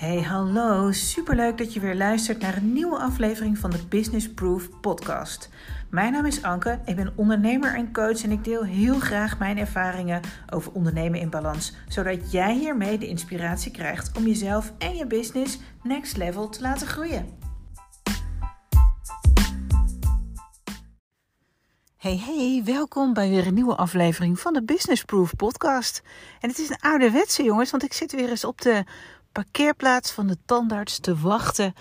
Hey, hallo. Superleuk dat je weer luistert naar een nieuwe aflevering van de Business Proof podcast. Mijn naam is Anke, ik ben ondernemer en coach en ik deel heel graag mijn ervaringen over ondernemen in balans, zodat jij hiermee de inspiratie krijgt om jezelf en je business next level te laten groeien. Hey hey, welkom bij weer een nieuwe aflevering van de Business Proof podcast. En het is een ouderwetse jongens, want ik zit weer eens op de parkeerplaats van de tandarts te wachten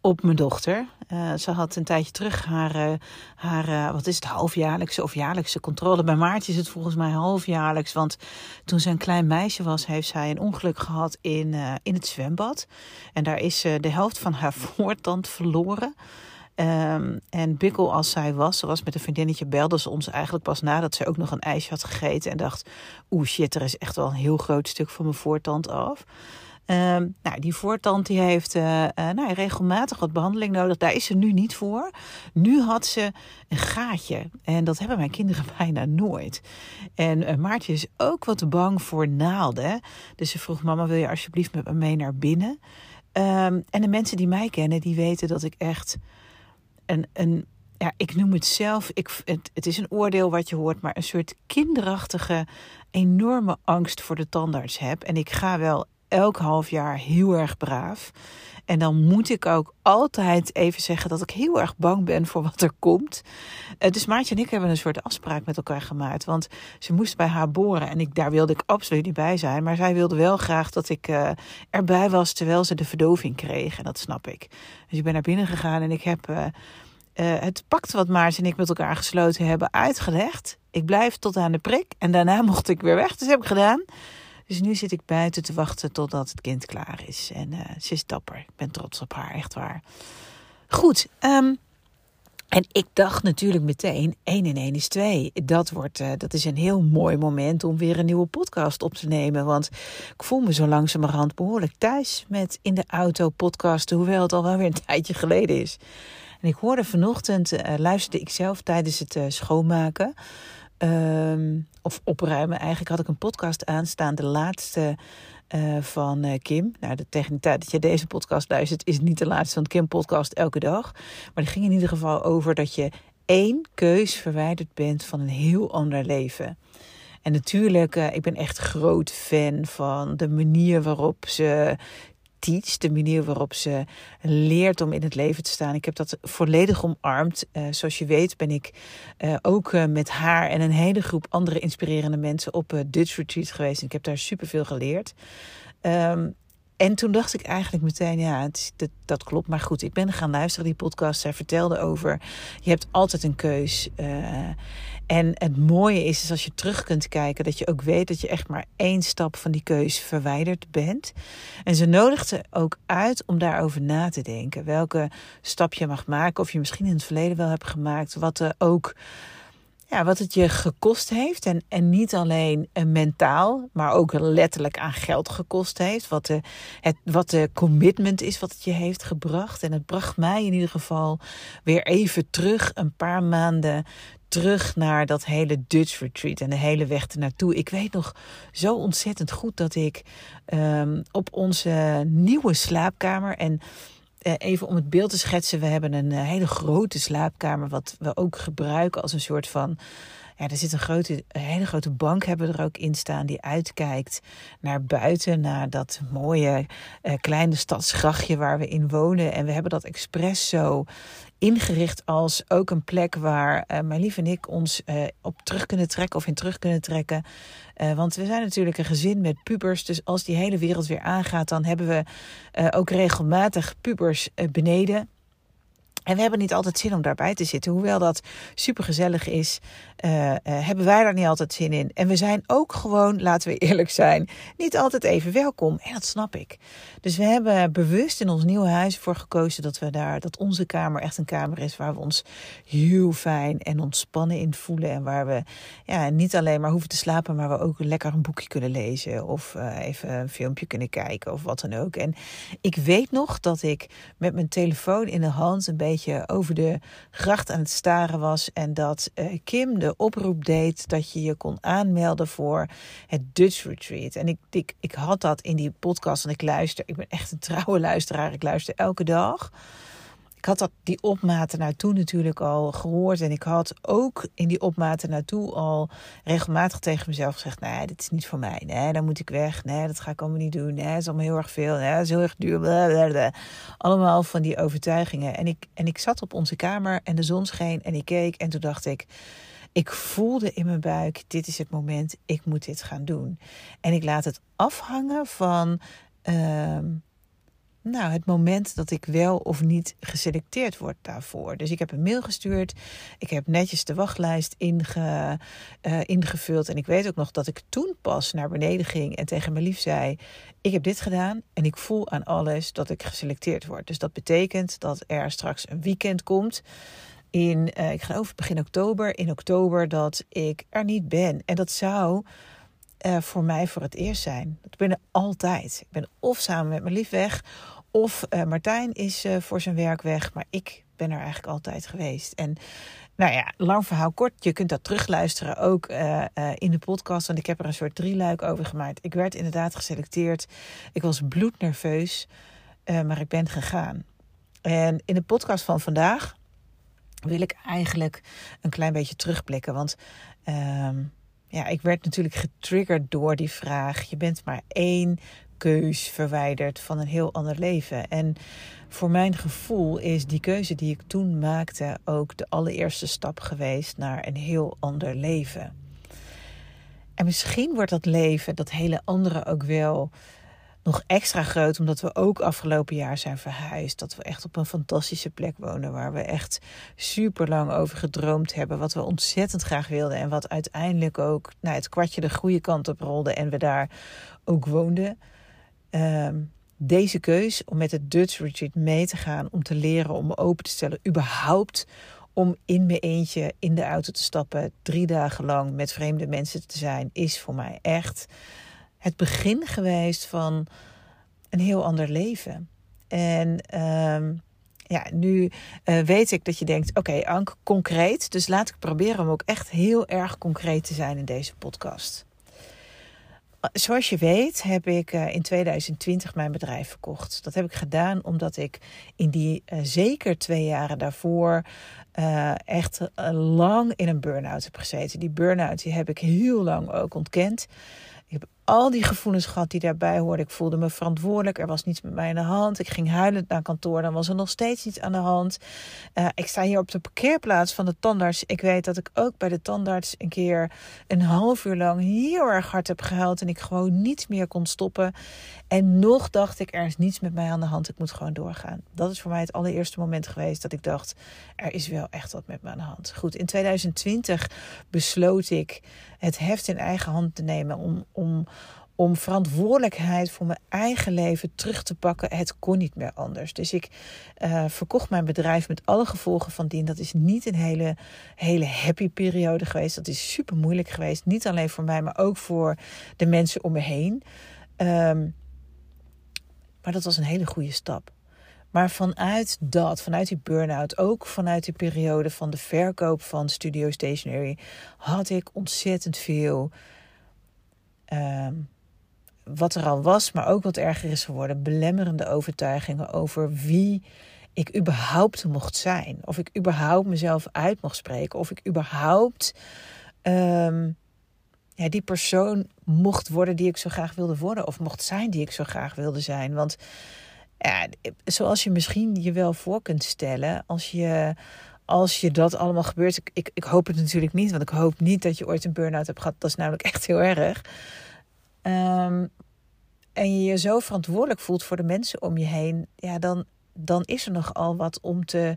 op mijn dochter. Uh, ze had een tijdje terug haar, uh, haar uh, wat is het, halfjaarlijkse of jaarlijkse controle. Bij Maartje is het volgens mij halfjaarlijks. Want toen ze een klein meisje was, heeft zij een ongeluk gehad in, in het zwembad. En daar is de helft van haar voortand verloren. Um, en bikkel als zij was, ze was met een vriendinnetje, belde ze ons eigenlijk pas nadat ze ook nog een ijsje had gegeten. En dacht, oeh shit, er is echt wel een heel groot stuk van mijn voortand af. Um, nou, die voortand die heeft uh, uh, nou, regelmatig wat behandeling nodig. Daar is ze nu niet voor. Nu had ze een gaatje. En dat hebben mijn kinderen bijna nooit. En uh, Maartje is ook wat bang voor naalden. Dus ze vroeg, mama wil je alsjeblieft met me mee naar binnen? Um, en de mensen die mij kennen, die weten dat ik echt een... een ja, ik noem het zelf, ik, het is een oordeel wat je hoort, maar een soort kinderachtige, enorme angst voor de tandarts heb. En ik ga wel elk half jaar heel erg braaf. En dan moet ik ook altijd even zeggen dat ik heel erg bang ben voor wat er komt. Uh, dus Maartje en ik hebben een soort afspraak met elkaar gemaakt. Want ze moest bij haar boren en ik, daar wilde ik absoluut niet bij zijn. Maar zij wilde wel graag dat ik uh, erbij was terwijl ze de verdoving kreeg. En dat snap ik. Dus ik ben naar binnen gegaan en ik heb uh, het pact wat Maartje en ik met elkaar gesloten hebben uitgelegd. Ik blijf tot aan de prik en daarna mocht ik weer weg. Dus heb ik gedaan. Dus nu zit ik buiten te wachten totdat het kind klaar is. En uh, ze is dapper. Ik ben trots op haar, echt waar. Goed. Um, en ik dacht natuurlijk meteen, 1 en 1 is 2. Dat, wordt, uh, dat is een heel mooi moment om weer een nieuwe podcast op te nemen. Want ik voel me zo langzamerhand behoorlijk thuis met in de auto podcasten. Hoewel het al wel weer een tijdje geleden is. En ik hoorde vanochtend, uh, luisterde ik zelf tijdens het schoonmaken... Um, of opruimen. Eigenlijk had ik een podcast aanstaan, de laatste uh, van uh, Kim. Nou, de, tegen tijd dat je deze podcast luistert, is niet de laatste van de Kim-podcast elke dag. Maar die ging in ieder geval over dat je één keus verwijderd bent van een heel ander leven. En natuurlijk, uh, ik ben echt groot fan van de manier waarop ze teach, de manier waarop ze leert om in het leven te staan. Ik heb dat volledig omarmd. Uh, zoals je weet ben ik uh, ook uh, met haar en een hele groep andere inspirerende mensen op Dutch Retreat geweest. Ik heb daar superveel geleerd. Um, en toen dacht ik eigenlijk meteen, ja, het, dat, klopt. Maar goed, ik ben gaan luisteren die podcast. Zij vertelde over, je hebt altijd een keus. Uh, en het mooie is, is als je terug kunt kijken, dat je ook weet dat je echt maar één stap van die keus verwijderd bent. En ze nodigde ook uit om daarover na te denken. Welke stap je mag maken, of je misschien in het verleden wel hebt gemaakt. Wat er ook ja, wat het je gekost heeft. En, en niet alleen mentaal, maar ook letterlijk aan geld gekost heeft. Wat de, het, wat de commitment is wat het je heeft gebracht. En het bracht mij in ieder geval weer even terug, een paar maanden terug naar dat hele Dutch retreat en de hele weg ernaartoe. Ik weet nog zo ontzettend goed dat ik um, op onze nieuwe slaapkamer en eh, even om het beeld te schetsen, we hebben een eh, hele grote slaapkamer, wat we ook gebruiken als een soort van. Ja, er zit een, grote, hele grote bank hebben we er ook in staan die uitkijkt naar buiten, naar dat mooie uh, kleine stadsgrachtje waar we in wonen. En we hebben dat expres zo ingericht als ook een plek waar uh, mijn lief en ik ons uh, op terug kunnen trekken of in terug kunnen trekken. Want we zijn natuurlijk een gezin met pubers. Dus als die hele wereld weer aangaat, dan hebben we ook regelmatig pubers beneden. En we hebben niet altijd zin om daarbij te zitten. Hoewel dat supergezellig is, uh, uh, hebben wij daar niet altijd zin in. En we zijn ook gewoon, laten we eerlijk zijn, niet altijd even welkom. En dat snap ik. Dus we hebben bewust in ons nieuwe huis voor gekozen dat we daar, dat onze kamer echt een kamer is waar we ons heel fijn en ontspannen in voelen. En waar we ja, niet alleen maar hoeven te slapen, maar we ook lekker een boekje kunnen lezen. Of uh, even een filmpje kunnen kijken of wat dan ook. En ik weet nog dat ik met mijn telefoon in de hand een beetje beetje over de gracht aan het staren was. En dat uh, Kim de oproep deed dat je je kon aanmelden voor het Dutch Retreat. En ik, ik, ik had dat in die podcast en ik luister. Ik ben echt een trouwe luisteraar. Ik luister elke dag ik had dat, die opmaten naartoe natuurlijk al gehoord. En ik had ook in die opmaten naartoe al regelmatig tegen mezelf gezegd: Nee, dit is niet voor mij. Nee, dan moet ik weg. Nee, dat ga ik allemaal niet doen. Nee, dat is allemaal heel erg veel. Nee, dat is heel erg duur. Allemaal van die overtuigingen. En ik, en ik zat op onze kamer en de zon scheen en ik keek. En toen dacht ik. Ik voelde in mijn buik: dit is het moment, ik moet dit gaan doen. En ik laat het afhangen van. Uh, nou, het moment dat ik wel of niet geselecteerd word daarvoor. Dus ik heb een mail gestuurd. Ik heb netjes de wachtlijst inge, uh, ingevuld. En ik weet ook nog dat ik toen pas naar beneden ging en tegen mijn lief zei: Ik heb dit gedaan en ik voel aan alles dat ik geselecteerd word. Dus dat betekent dat er straks een weekend komt. In, uh, ik geloof begin oktober. In oktober dat ik er niet ben. En dat zou. Uh, voor mij voor het eerst zijn. Ik ben er altijd. Ik ben of samen met mijn lief weg, of uh, Martijn is uh, voor zijn werk weg, maar ik ben er eigenlijk altijd geweest. En nou ja, lang verhaal kort. Je kunt dat terugluisteren ook uh, in de podcast. Want ik heb er een soort drieluik over gemaakt. Ik werd inderdaad geselecteerd. Ik was bloednerveus, maar ik ben gegaan. En in de podcast van vandaag wil ik eigenlijk een klein beetje terugblikken. Want ehm, ja, ik werd natuurlijk getriggerd door die vraag. Je bent maar één keus verwijderd van een heel ander leven. En voor mijn gevoel is die keuze die ik toen maakte ook de allereerste stap geweest naar een heel ander leven. En misschien wordt dat leven, dat hele andere ook wel nog extra groot, omdat we ook afgelopen jaar zijn verhuisd. Dat we echt op een fantastische plek wonen, waar we echt super lang over gedroomd hebben. Wat we ontzettend graag wilden en wat uiteindelijk ook nou, het kwartje de goede kant op rolde en we daar ook woonden. Ehm, deze keus om met het Dutch Retreat mee te gaan, om te leren, om me open te stellen, überhaupt om in mijn eentje in de auto te stappen, drie dagen lang met vreemde mensen te zijn, is voor mij echt het begin geweest van een heel ander leven. En ehm, ja, nu uh, weet ik dat je denkt: oké, Ank, concreet. Dus laat ik proberen om ook echt heel erg concreet te zijn in deze podcast. Zoals je weet heb ik eh, in 2020 mijn bedrijf verkocht. Dat heb ik gedaan omdat ik in die uh, zeker twee jaren daarvoor echt lang in een burn-out heb gezeten. Die burn-out die heb ik heel lang ook ontkend al die gevoelens gehad die daarbij hoorden. Ik voelde me verantwoordelijk. Er was niets met mij aan de hand. Ik ging huilend naar kantoor. Dan was er nog steeds iets aan de hand. Uh, ik sta hier op de parkeerplaats van de tandarts. Ik weet dat ik ook bij de tandarts een keer een half uur lang heel erg hard heb gehuild. En ik gewoon niet meer kon stoppen. En nog dacht ik, er is niets met mij aan de hand. Ik moet gewoon doorgaan. Dat is voor mij het allereerste moment geweest dat ik dacht, er is wel echt wat met me aan de hand. Goed, in 2020 besloot ik het heft in eigen hand te nemen om, om, om verantwoordelijkheid voor mijn eigen leven terug te pakken. Het kon niet meer anders. Dus ik uh, verkocht mijn bedrijf met alle gevolgen van dien. Dat is niet een hele, hele happy periode geweest. Dat is super moeilijk geweest. Niet alleen voor mij, maar ook voor de mensen om me heen. Um, maar dat was een hele goede stap. Maar vanuit dat, vanuit die burn-out, ook vanuit die periode van de verkoop van Studio Stationery, had ik ontzettend veel. Uh, wat er al was, maar ook wat erger is geworden, belemmerende overtuigingen over wie ik überhaupt mocht zijn. Of ik überhaupt mezelf uit mocht spreken. Of ik überhaupt um, ja, die persoon mocht worden die ik zo graag wilde worden. Of mocht zijn die ik zo graag wilde zijn. Want ja, zoals je misschien je wel voor kunt stellen, als je, als je dat allemaal gebeurt. Ik, ik, ik hoop het natuurlijk niet, want ik hoop niet dat je ooit een burn-out hebt gehad. Dat is namelijk echt heel erg. Um, en je je zo verantwoordelijk voelt voor de mensen om je heen, ja, dan, dan is er nogal wat om te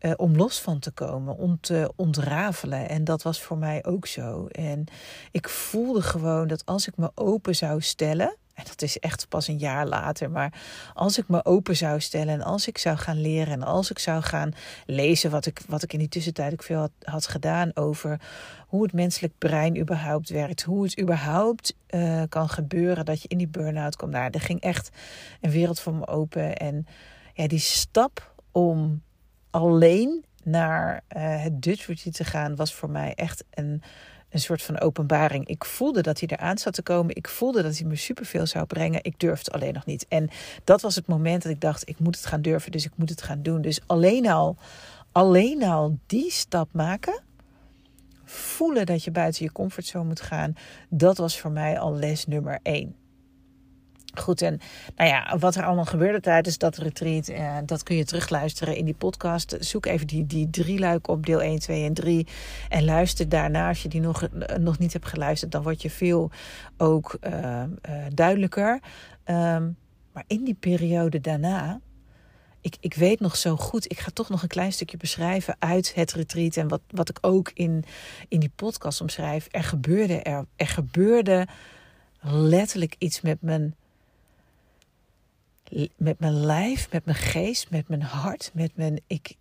uh, om los van te komen, om te ontrafelen. En dat was voor mij ook zo. En ik voelde gewoon dat als ik me open zou stellen. Dat is echt pas een jaar later. Maar als ik me open zou stellen en als ik zou gaan leren en als ik zou gaan lezen, wat ik, wat ik in die tussentijd ook veel had, had gedaan over hoe het menselijk brein überhaupt werkt, hoe het überhaupt uh, kan gebeuren dat je in die burn-out komt. Nou, er ging echt een wereld voor me open. En ja, die stap om alleen naar uh, het Dutch te gaan was voor mij echt een, een soort van openbaring. Ik voelde dat hij eraan zat te komen. Ik voelde dat hij me superveel zou brengen. Ik durfde alleen nog niet. En dat was het moment dat ik dacht, ik moet het gaan durven. Dus ik moet het gaan doen. Dus alleen al, alleen al die stap maken. Voelen dat je buiten je comfortzone moet gaan. Dat was voor mij al les nummer één. Goed, en nou ja, wat er allemaal gebeurde tijdens dat retreat, eh, dat kun je terugluisteren in die podcast. Zoek even die, die drie luik op, deel 1, 2 en 3. En luister daarna, als je die nog, nog niet hebt geluisterd, dan word je veel ook uh, duidelijker. Um, maar in die periode daarna, ik, ik weet nog zo goed, ik ga toch nog een klein stukje beschrijven uit het retreat. En wat, wat ik ook in, in die podcast omschrijf. Er gebeurde, er, er gebeurde letterlijk iets met mijn met mijn lijf, met mijn geest, met mijn hart, met mijn. Ik,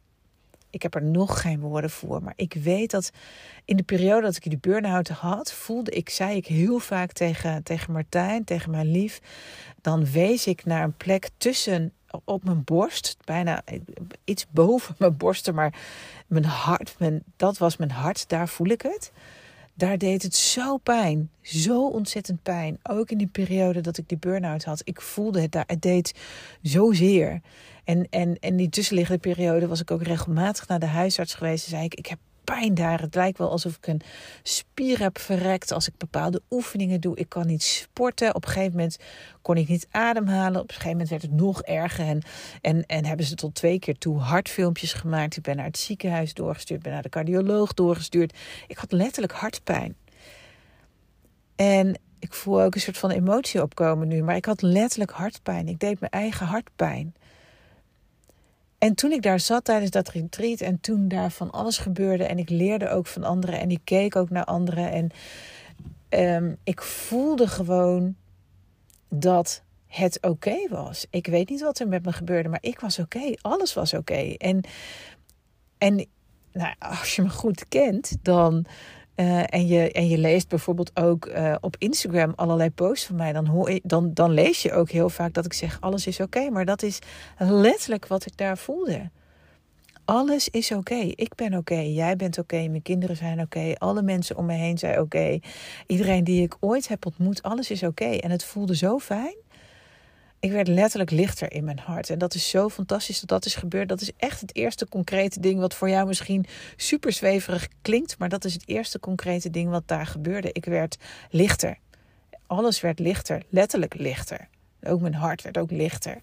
ik heb er nog geen woorden voor. Maar ik weet dat in de periode dat ik die burn-out had, voelde ik, zei ik heel vaak tegen, tegen Martijn, tegen mijn lief. Dan wees ik naar een plek tussen op mijn borst, bijna iets boven mijn borsten, maar mijn hart, mijn, dat was mijn hart, daar voel ik het daar deed het zo pijn. Zo ontzettend pijn. Ook in die periode dat ik die burn-out had. Ik voelde het daar. Het deed zozeer. En, en, en die tussenliggende periode was ik ook regelmatig naar de huisarts geweest. En zei ik, ik heb pijn daar. Het lijkt wel alsof ik een spier heb verrekt als ik bepaalde oefeningen doe. Ik kan niet sporten. Op een gegeven moment kon ik niet ademhalen. Op een gegeven moment werd het nog erger. En, en, en hebben ze tot twee keer toe hartfilmpjes gemaakt. Ik ben naar het ziekenhuis doorgestuurd. Ben naar de cardioloog doorgestuurd. Ik had letterlijk hartpijn. En ik voel ook een soort van emotie opkomen nu. Maar ik had letterlijk hartpijn. Ik deed mijn eigen hartpijn. En toen ik daar zat tijdens dat retreat en toen daar van alles gebeurde en ik leerde ook van anderen en ik keek ook naar anderen en um, ik voelde gewoon dat het oké was. Ik weet niet wat er met me gebeurde, maar ik was oké. Alles was oké. En, en nou, als je me goed kent, dan uh, en, je, en je leest bijvoorbeeld ook uh, op Instagram allerlei posts van mij, dan, hoor je, dan, dan lees je ook heel vaak dat ik zeg: alles is oké. Maar dat is letterlijk wat ik daar voelde. Alles is oké. Ik ben oké. Jij bent oké. Mijn kinderen zijn oké. Alle mensen om me heen zijn oké. Iedereen die ik ooit heb ontmoet, alles is oké. En het voelde zo fijn ik werd letterlijk lichter in mijn hart. En dat is zo fantastisch dat dat is gebeurd. Dat is echt het eerste concrete ding wat voor jou misschien super zweverig klinkt. Maar dat is het eerste concrete ding wat daar gebeurde. Ik werd lichter. Alles werd lichter, letterlijk lichter. Ook mijn hart werd ook lichter.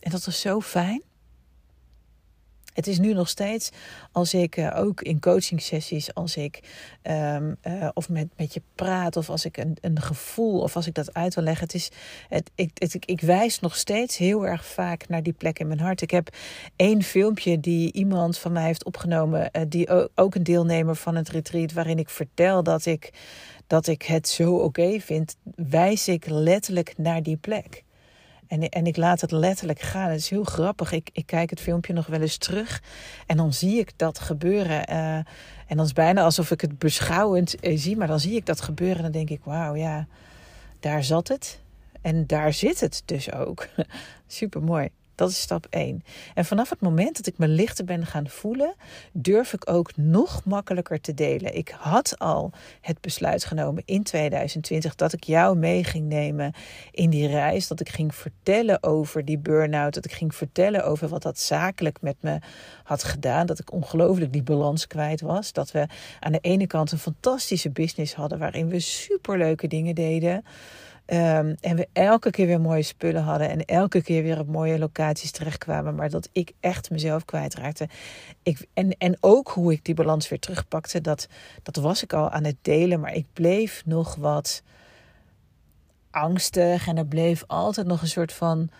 En dat was zo fijn. Het is nu nog steeds, als ik uh, ook in coaching sessies, als ik um, uh, of met, met je praat, of als ik een, een gevoel, of als ik dat uit wil leggen. Het is, het, ik, ik, wijs nog steeds heel erg vaak naar die plek in mijn hart. Ik heb één filmpje die iemand van mij heeft opgenomen, uh, die ook een deelnemer van het retreat, waarin ik vertel dat ik, dat ik het zo oké vind, wijs ik letterlijk naar die plek. En, en ik laat het letterlijk gaan. Het is heel grappig. Ik, ik kijk het filmpje nog wel eens terug. En dan zie ik dat gebeuren. Uh, en dan is het bijna alsof ik het beschouwend uh, zie. Maar dan zie ik dat gebeuren. En dan denk ik, wauw, ja, daar zat het. En daar zit het dus ook. Super mooi. Dat is stap 1. En vanaf het moment dat ik me lichter ben gaan voelen, durf ik ook nog makkelijker te delen. Ik had al het besluit genomen in 2020 dat ik jou mee ging nemen in die reis. Dat ik ging vertellen over die burn-out. Dat ik ging vertellen over wat dat zakelijk met me had gedaan. Dat ik ongelooflijk die balans kwijt was. Dat we aan de ene kant een fantastische business hadden waarin we superleuke dingen deden. Um, en we elke keer weer mooie spullen hadden. En elke keer weer op mooie locaties terechtkwamen. Maar dat ik echt mezelf kwijtraakte. Ik, en, en ook hoe ik die balans weer terugpakte. Dat, dat was ik al aan het delen. Maar ik bleef nog wat angstig. En er bleef altijd nog een soort van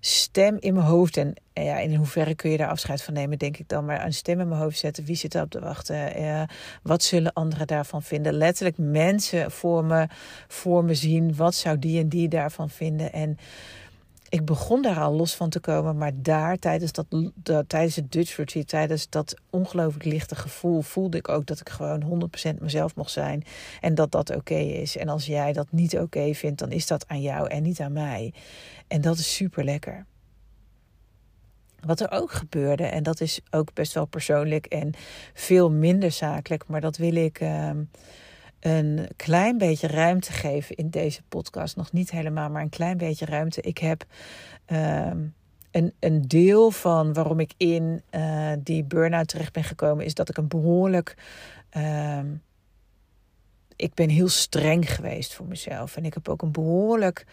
stem in mijn hoofd. En ja, in hoeverre kun je daar afscheid van nemen, denk ik dan. Maar een stem in mijn hoofd zetten. Wie zit er op te wachten? Uh, wat zullen anderen daarvan vinden? Letterlijk mensen voor me, voor me zien. Wat zou die en die daarvan vinden? En ik begon daar al los van te komen. Maar daar, tijdens, dat, tijdens het Dutch Retreat, tijdens dat ongelooflijk lichte gevoel, voelde ik ook dat ik gewoon 100% mezelf mocht zijn. En dat dat oké is. En als jij dat niet oké vindt, dan is dat aan jou en niet aan mij. En dat is super lekker. wat er ook gebeurde, en dat is ook best wel persoonlijk en veel minder zakelijk, maar dat wil ik ehm, een klein beetje ruimte geven in deze podcast. Nog niet helemaal, maar een klein beetje ruimte. Ik heb ehm, een, een deel van waarom ik in uh, die burn-out terecht ben gekomen, is dat ik een behoorlijk. Ehm, ik ben heel streng geweest voor mezelf. En ik heb ook een behoorlijk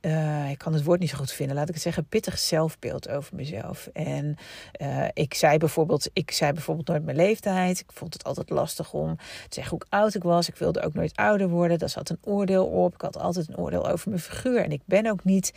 uh, ik kan het woord niet zo goed vinden, laat ik het zeggen, pittig zelfbeeld over mezelf. En uh, ik, zei bijvoorbeeld, ik zei bijvoorbeeld nooit mijn leeftijd. Ik vond het altijd lastig om te zeggen hoe oud ik was. Ik wilde ook nooit ouder worden. Daar zat een oordeel op. Ik had altijd een oordeel over mijn figuur. En ik ben ook niet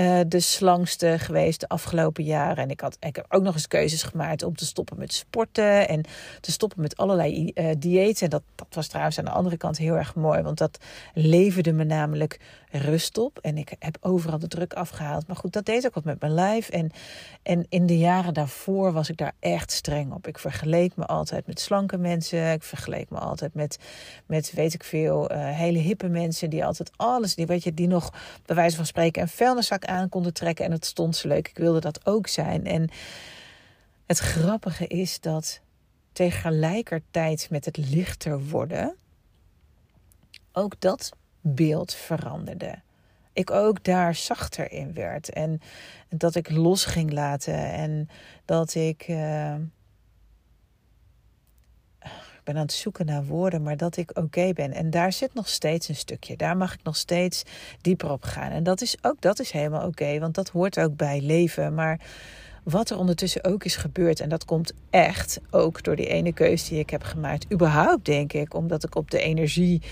uh, de slangste geweest de afgelopen jaren. En ik, had, ik heb ook nog eens keuzes gemaakt om te stoppen met sporten en te stoppen met allerlei diëten. En dat, dat was trouwens aan de andere kant heel erg mooi, want dat leverde me namelijk rust op. En ik heb overal de druk afgehaald. Maar goed, dat deed ook wat met mijn lijf. En, en in de jaren daarvoor was ik daar echt streng op. Ik vergeleek me altijd met slanke mensen. Ik vergeleek me altijd met, met weet ik veel, uh, hele hippe mensen die altijd alles, die, weet je, die nog bij wijze van spreken een vuilniszak aan konden trekken. En het stond zo leuk. Ik wilde dat ook zijn. En het grappige is dat tegelijkertijd met het lichter worden, ook dat beeld veranderde. Ik ook daar zachter in werd. En dat ik los ging laten. En dat ik. Uh, ik ben aan het zoeken naar woorden, maar dat ik oké ben. En daar zit nog steeds een stukje. Daar mag ik nog steeds dieper op gaan. En dat is ook dat is helemaal oké, want dat hoort ook bij leven. Maar wat er ondertussen ook is gebeurd. En dat komt echt ook door die ene keuze die ik heb gemaakt. Überhaupt denk ik, omdat ik op de energie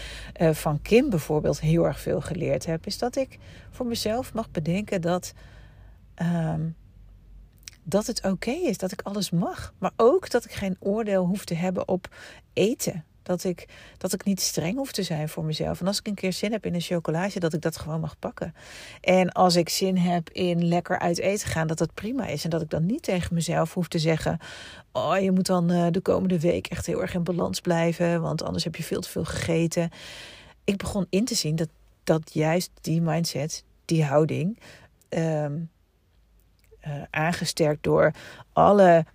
uh, van Kim bijvoorbeeld heel erg veel geleerd heb. Is dat ik voor mezelf mag bedenken dat. Um, dat het oké is, dat ik alles mag. Maar ook dat ik geen oordeel hoef te hebben op eten. Dat ik, dat ik niet streng hoef te zijn voor mezelf. En als ik een keer zin heb in een chocolade, dat ik dat gewoon mag pakken. En als ik zin heb in lekker uit eten gaan, dat dat prima is. En dat ik dan niet tegen mezelf hoef te zeggen: Oh, je moet dan uh, de komende week echt heel erg in balans blijven, want anders heb je veel te veel gegeten. Ik begon in te zien dat, dat juist die mindset, die houding. Um, aangesterkt door alle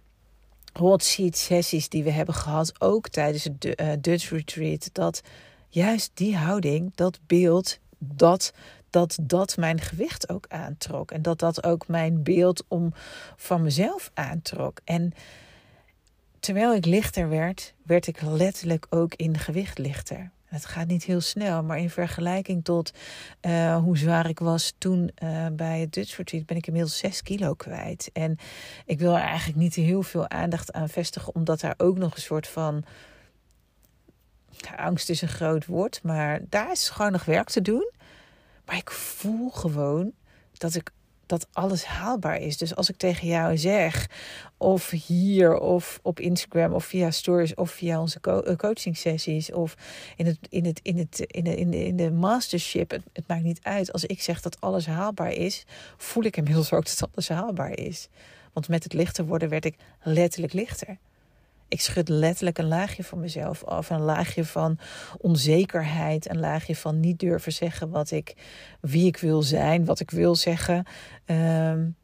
hot seat sessies die we hebben gehad, ook tijdens het uh, Dutch Retreat, dat juist die houding, dat beeld, dat, dat dat mijn gewicht ook aantrok. En dat dat ook mijn beeld om van mezelf aantrok. En terwijl ik lichter werd, werd ik letterlijk ook in gewicht lichter. Het gaat niet heel snel, maar in vergelijking tot uh, hoe zwaar ik was toen uh, bij het Dutch Retreat, ben ik inmiddels 6 kilo kwijt. En ik wil eigenlijk niet heel veel aandacht aan vestigen, omdat daar ook nog een soort van. Angst is een groot woord, maar daar is gewoon nog werk te doen. Maar ik voel gewoon dat ik dat alles haalbaar is. Dus als ik tegen jou zeg, of hier, of op Instagram, of via stories, of via onze eh, coaching sessies, of in het, in het, in het, in de, in de, in de mastership, het, het maakt niet uit. Als ik zeg dat alles haalbaar is, voel ik inmiddels ook dat alles haalbaar is. Want met het lichter worden werd ik letterlijk lichter. Ik schud letterlijk een laagje van mezelf af. Een laagje van onzekerheid. Een laagje van niet durven zeggen wat ik, wie ik wil zijn, wat ik wil zeggen. Um,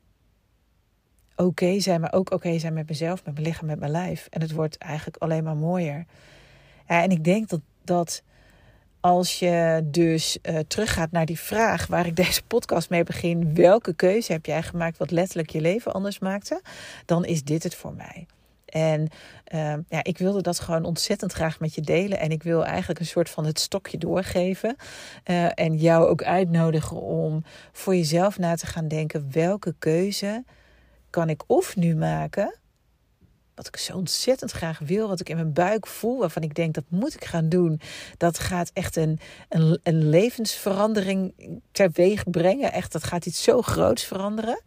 oké zijn, maar ook oké zijn met mezelf, met mijn lichaam, met mijn lijf. En het wordt eigenlijk alleen maar mooier. En ik denk dat, dat als je dus uh, teruggaat naar die vraag waar ik deze podcast mee begin: welke keuze heb jij gemaakt wat letterlijk je leven anders maakte? Dan is dit het voor mij. En uh, ja, ik wilde dat gewoon ontzettend graag met je delen. En ik wil eigenlijk een soort van het stokje doorgeven. Uh, en jou ook uitnodigen om voor jezelf na te gaan denken: welke keuze kan ik of nu maken? Wat ik zo ontzettend graag wil, wat ik in mijn buik voel, waarvan ik denk dat moet ik gaan doen. Dat gaat echt een, een, een levensverandering teweeg brengen. Echt, dat gaat iets zo groots veranderen.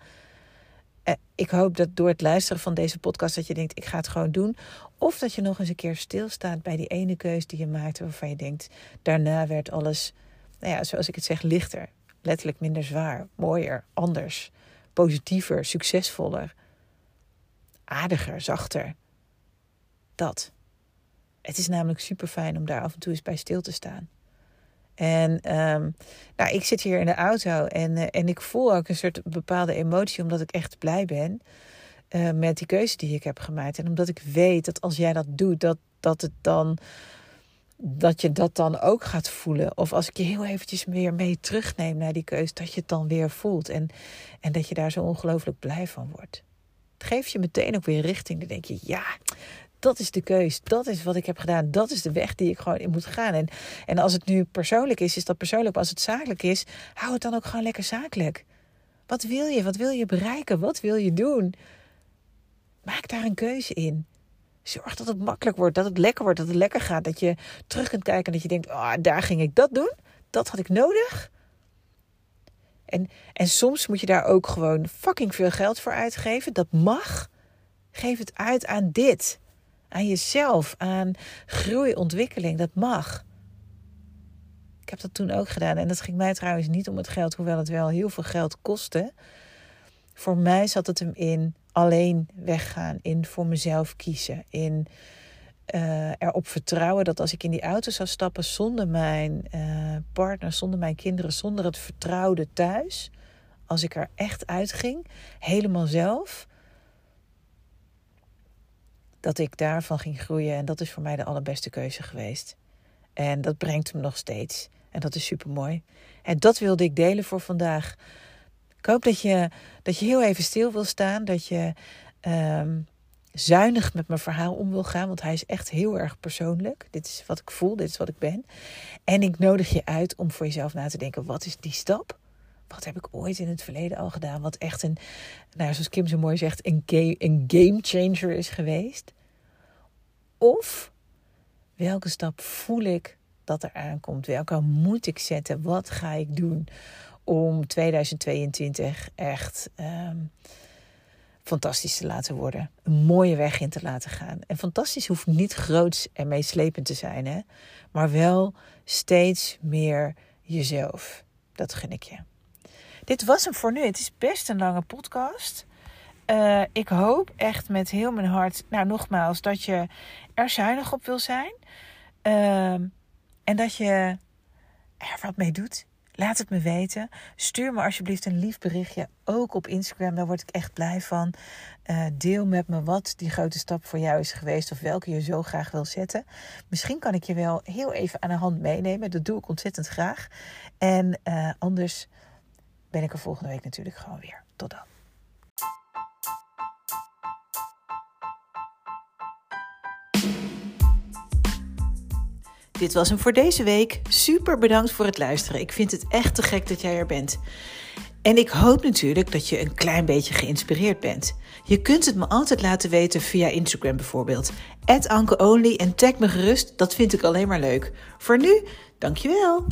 Eh, ik hoop dat door het luisteren van deze podcast dat je denkt, ik ga het gewoon doen. Of dat je nog eens een keer stilstaat bij die ene keus die je maakte waarvan je denkt, daarna werd alles, nou ja, zoals ik het zeg, lichter. Letterlijk minder zwaar, mooier, anders, positiever, succesvoller, aardiger, zachter. Dat. Het is namelijk super fijn om daar af en toe eens bij stil te staan. En ehm, nou, ik zit hier in de auto en, uh, en ik voel ook een soort bepaalde emotie, omdat ik echt blij ben uh, met die keuze die ik heb gemaakt. En omdat ik weet dat als jij dat doet, dat, dat het dan dat je dat dan ook gaat voelen. Of als ik je heel eventjes weer mee terugneem naar die keuze, dat je het dan weer voelt. En, en dat je daar zo ongelooflijk blij van wordt. Het geeft je meteen ook weer richting. Dan denk je, ja, dat is de keus. Dat is wat ik heb gedaan. Dat is de weg die ik gewoon in moet gaan. En, en als het nu persoonlijk is, is dat persoonlijk. Maar als het zakelijk is, hou het dan ook gewoon lekker zakelijk. Wat wil je? Wat wil je bereiken? Wat wil je doen? Maak daar een keuze in. Zorg dat het makkelijk wordt, dat het lekker wordt, dat het lekker gaat. Dat je terug kunt kijken en dat je denkt: oh, daar ging ik dat doen. Dat had ik nodig. En, en soms moet je daar ook gewoon fucking veel geld voor uitgeven. Dat mag. Geef het uit aan dit. Aan jezelf, aan groei, ontwikkeling. Dat mag. Ik heb dat toen ook gedaan. En dat ging mij trouwens niet om het geld, hoewel het wel heel veel geld kostte. Voor mij zat het hem in alleen weggaan, in voor mezelf kiezen, in uh, erop vertrouwen dat als ik in die auto zou stappen zonder mijn uh, partner, zonder mijn kinderen, zonder het vertrouwde thuis, als ik er echt uitging, helemaal zelf, dat ik daarvan ging groeien. En dat is voor mij de allerbeste keuze geweest. En dat brengt me nog steeds. En dat is super mooi. En dat wilde ik delen voor vandaag. Ik hoop dat je, dat je heel even stil wil staan. Dat je um, zuinig met mijn verhaal om wil gaan. Want hij is echt heel erg persoonlijk. Dit is wat ik voel, dit is wat ik ben. En ik nodig je uit om voor jezelf na te denken: wat is die stap? Wat heb ik ooit in het verleden al gedaan? Wat echt een, nou, zoals Kim zo mooi zegt, een game, een changer is geweest. Of welke stap voel ik dat er aankomt? Welke moet ik zetten? Wat ga ik doen om 2022 echt um, fantastisch te laten worden. Een mooie weg in te laten gaan. En fantastisch hoeft niet groots en meeslepend te zijn, hè? maar wel steeds meer jezelf. Dat gun ik je. Dit was hem voor nu. Het is best een lange podcast. Uh, ik hoop echt met heel mijn hart, nou nogmaals, dat je er zuinig op wil zijn. Uh, en dat je er wat mee doet. Laat het me weten. Stuur me alsjeblieft een lief berichtje. Ook op Instagram, daar word ik echt blij van. Uh, deel met me wat die grote stap voor jou is geweest. Of welke je zo graag wil zetten. Misschien kan ik je wel heel even aan de hand meenemen. Dat doe ik ontzettend graag. En uh, anders ben ik er volgende week natuurlijk gewoon weer. Tot dan. Dit was hem voor deze week. Super bedankt voor het luisteren. Ik vind het echt te gek dat jij er bent. En ik hoop natuurlijk dat je een klein beetje geïnspireerd bent. Je kunt het me altijd laten weten via Instagram bijvoorbeeld. @ankeonly en tag me gerust, dat vind ik alleen maar leuk. Voor nu, dankjewel.